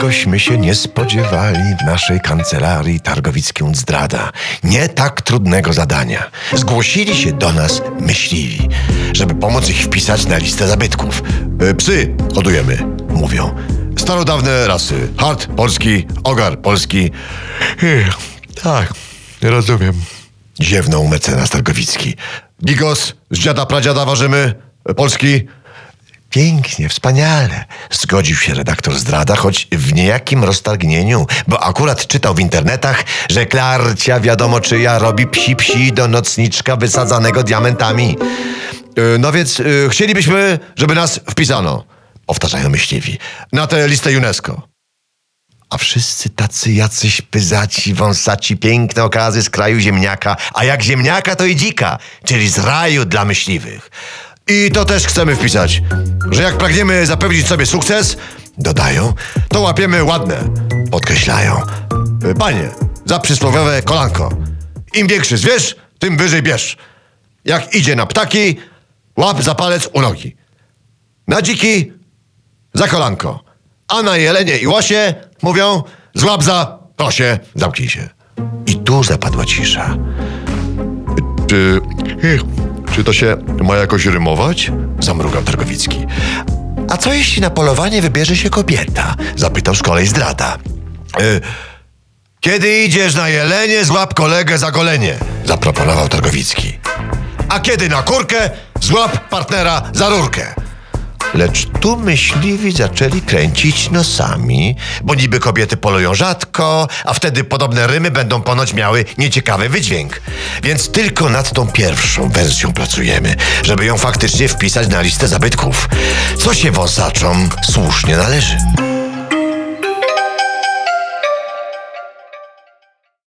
Czegośmy się nie spodziewali w naszej kancelarii Targowicki und Zdrada. Nie tak trudnego zadania. Zgłosili się do nas myśliwi, żeby pomóc ich wpisać na listę zabytków. E, Psy hodujemy, mówią. Starodawne rasy. Hart polski, ogar polski. Tak, rozumiem. Ziewnął mecenas Targowicki. Bigos z dziada pradziada ważymy. e, Polski. Pięknie, wspaniale. Zgodził się redaktor zdrada, choć w niejakim roztargnieniu, bo akurat czytał w internetach, że Klarcia wiadomo czyja robi psi psi do nocniczka wysadzanego diamentami. E, No więc e, chcielibyśmy, żeby nas wpisano, powtarzają myśliwi, na tę listę UNESCO. A wszyscy tacy jacyś pyzaci, wąsaci, piękne okazy z kraju ziemniaka, a jak ziemniaka to i dzika, czyli z raju dla myśliwych. I to też chcemy wpisać, że jak pragniemy zapewnić sobie sukces, dodają, to łapiemy ładne, podkreślają. Panie, za przysłowiowe kolanko. Im większy zwierz, tym wyżej bierz. Jak idzie na ptaki, łap za palec u nogi. Na dziki za kolanko. A na jelenie i łosie mówią złap za prosie, zamknij się. I tu zapadła cisza. Czy, czy to się ma jakoś rymować? Zamrugał Targowicki. A co jeśli na polowanie wybierze się kobieta? Zapytał z kolei zdrada. Y, kiedy idziesz na jelenie, złap kolegę za golenie, zaproponował Targowicki. A kiedy na kurkę, złap partnera za rurkę. Lecz tu myśliwi zaczęli kręcić nosami, bo niby kobiety polują rzadko, a wtedy podobne rymy będą ponoć miały nieciekawy wydźwięk. Więc tylko nad tą pierwszą wersją pracujemy, żeby ją faktycznie wpisać na listę zabytków. Co się wąsaczom słusznie należy.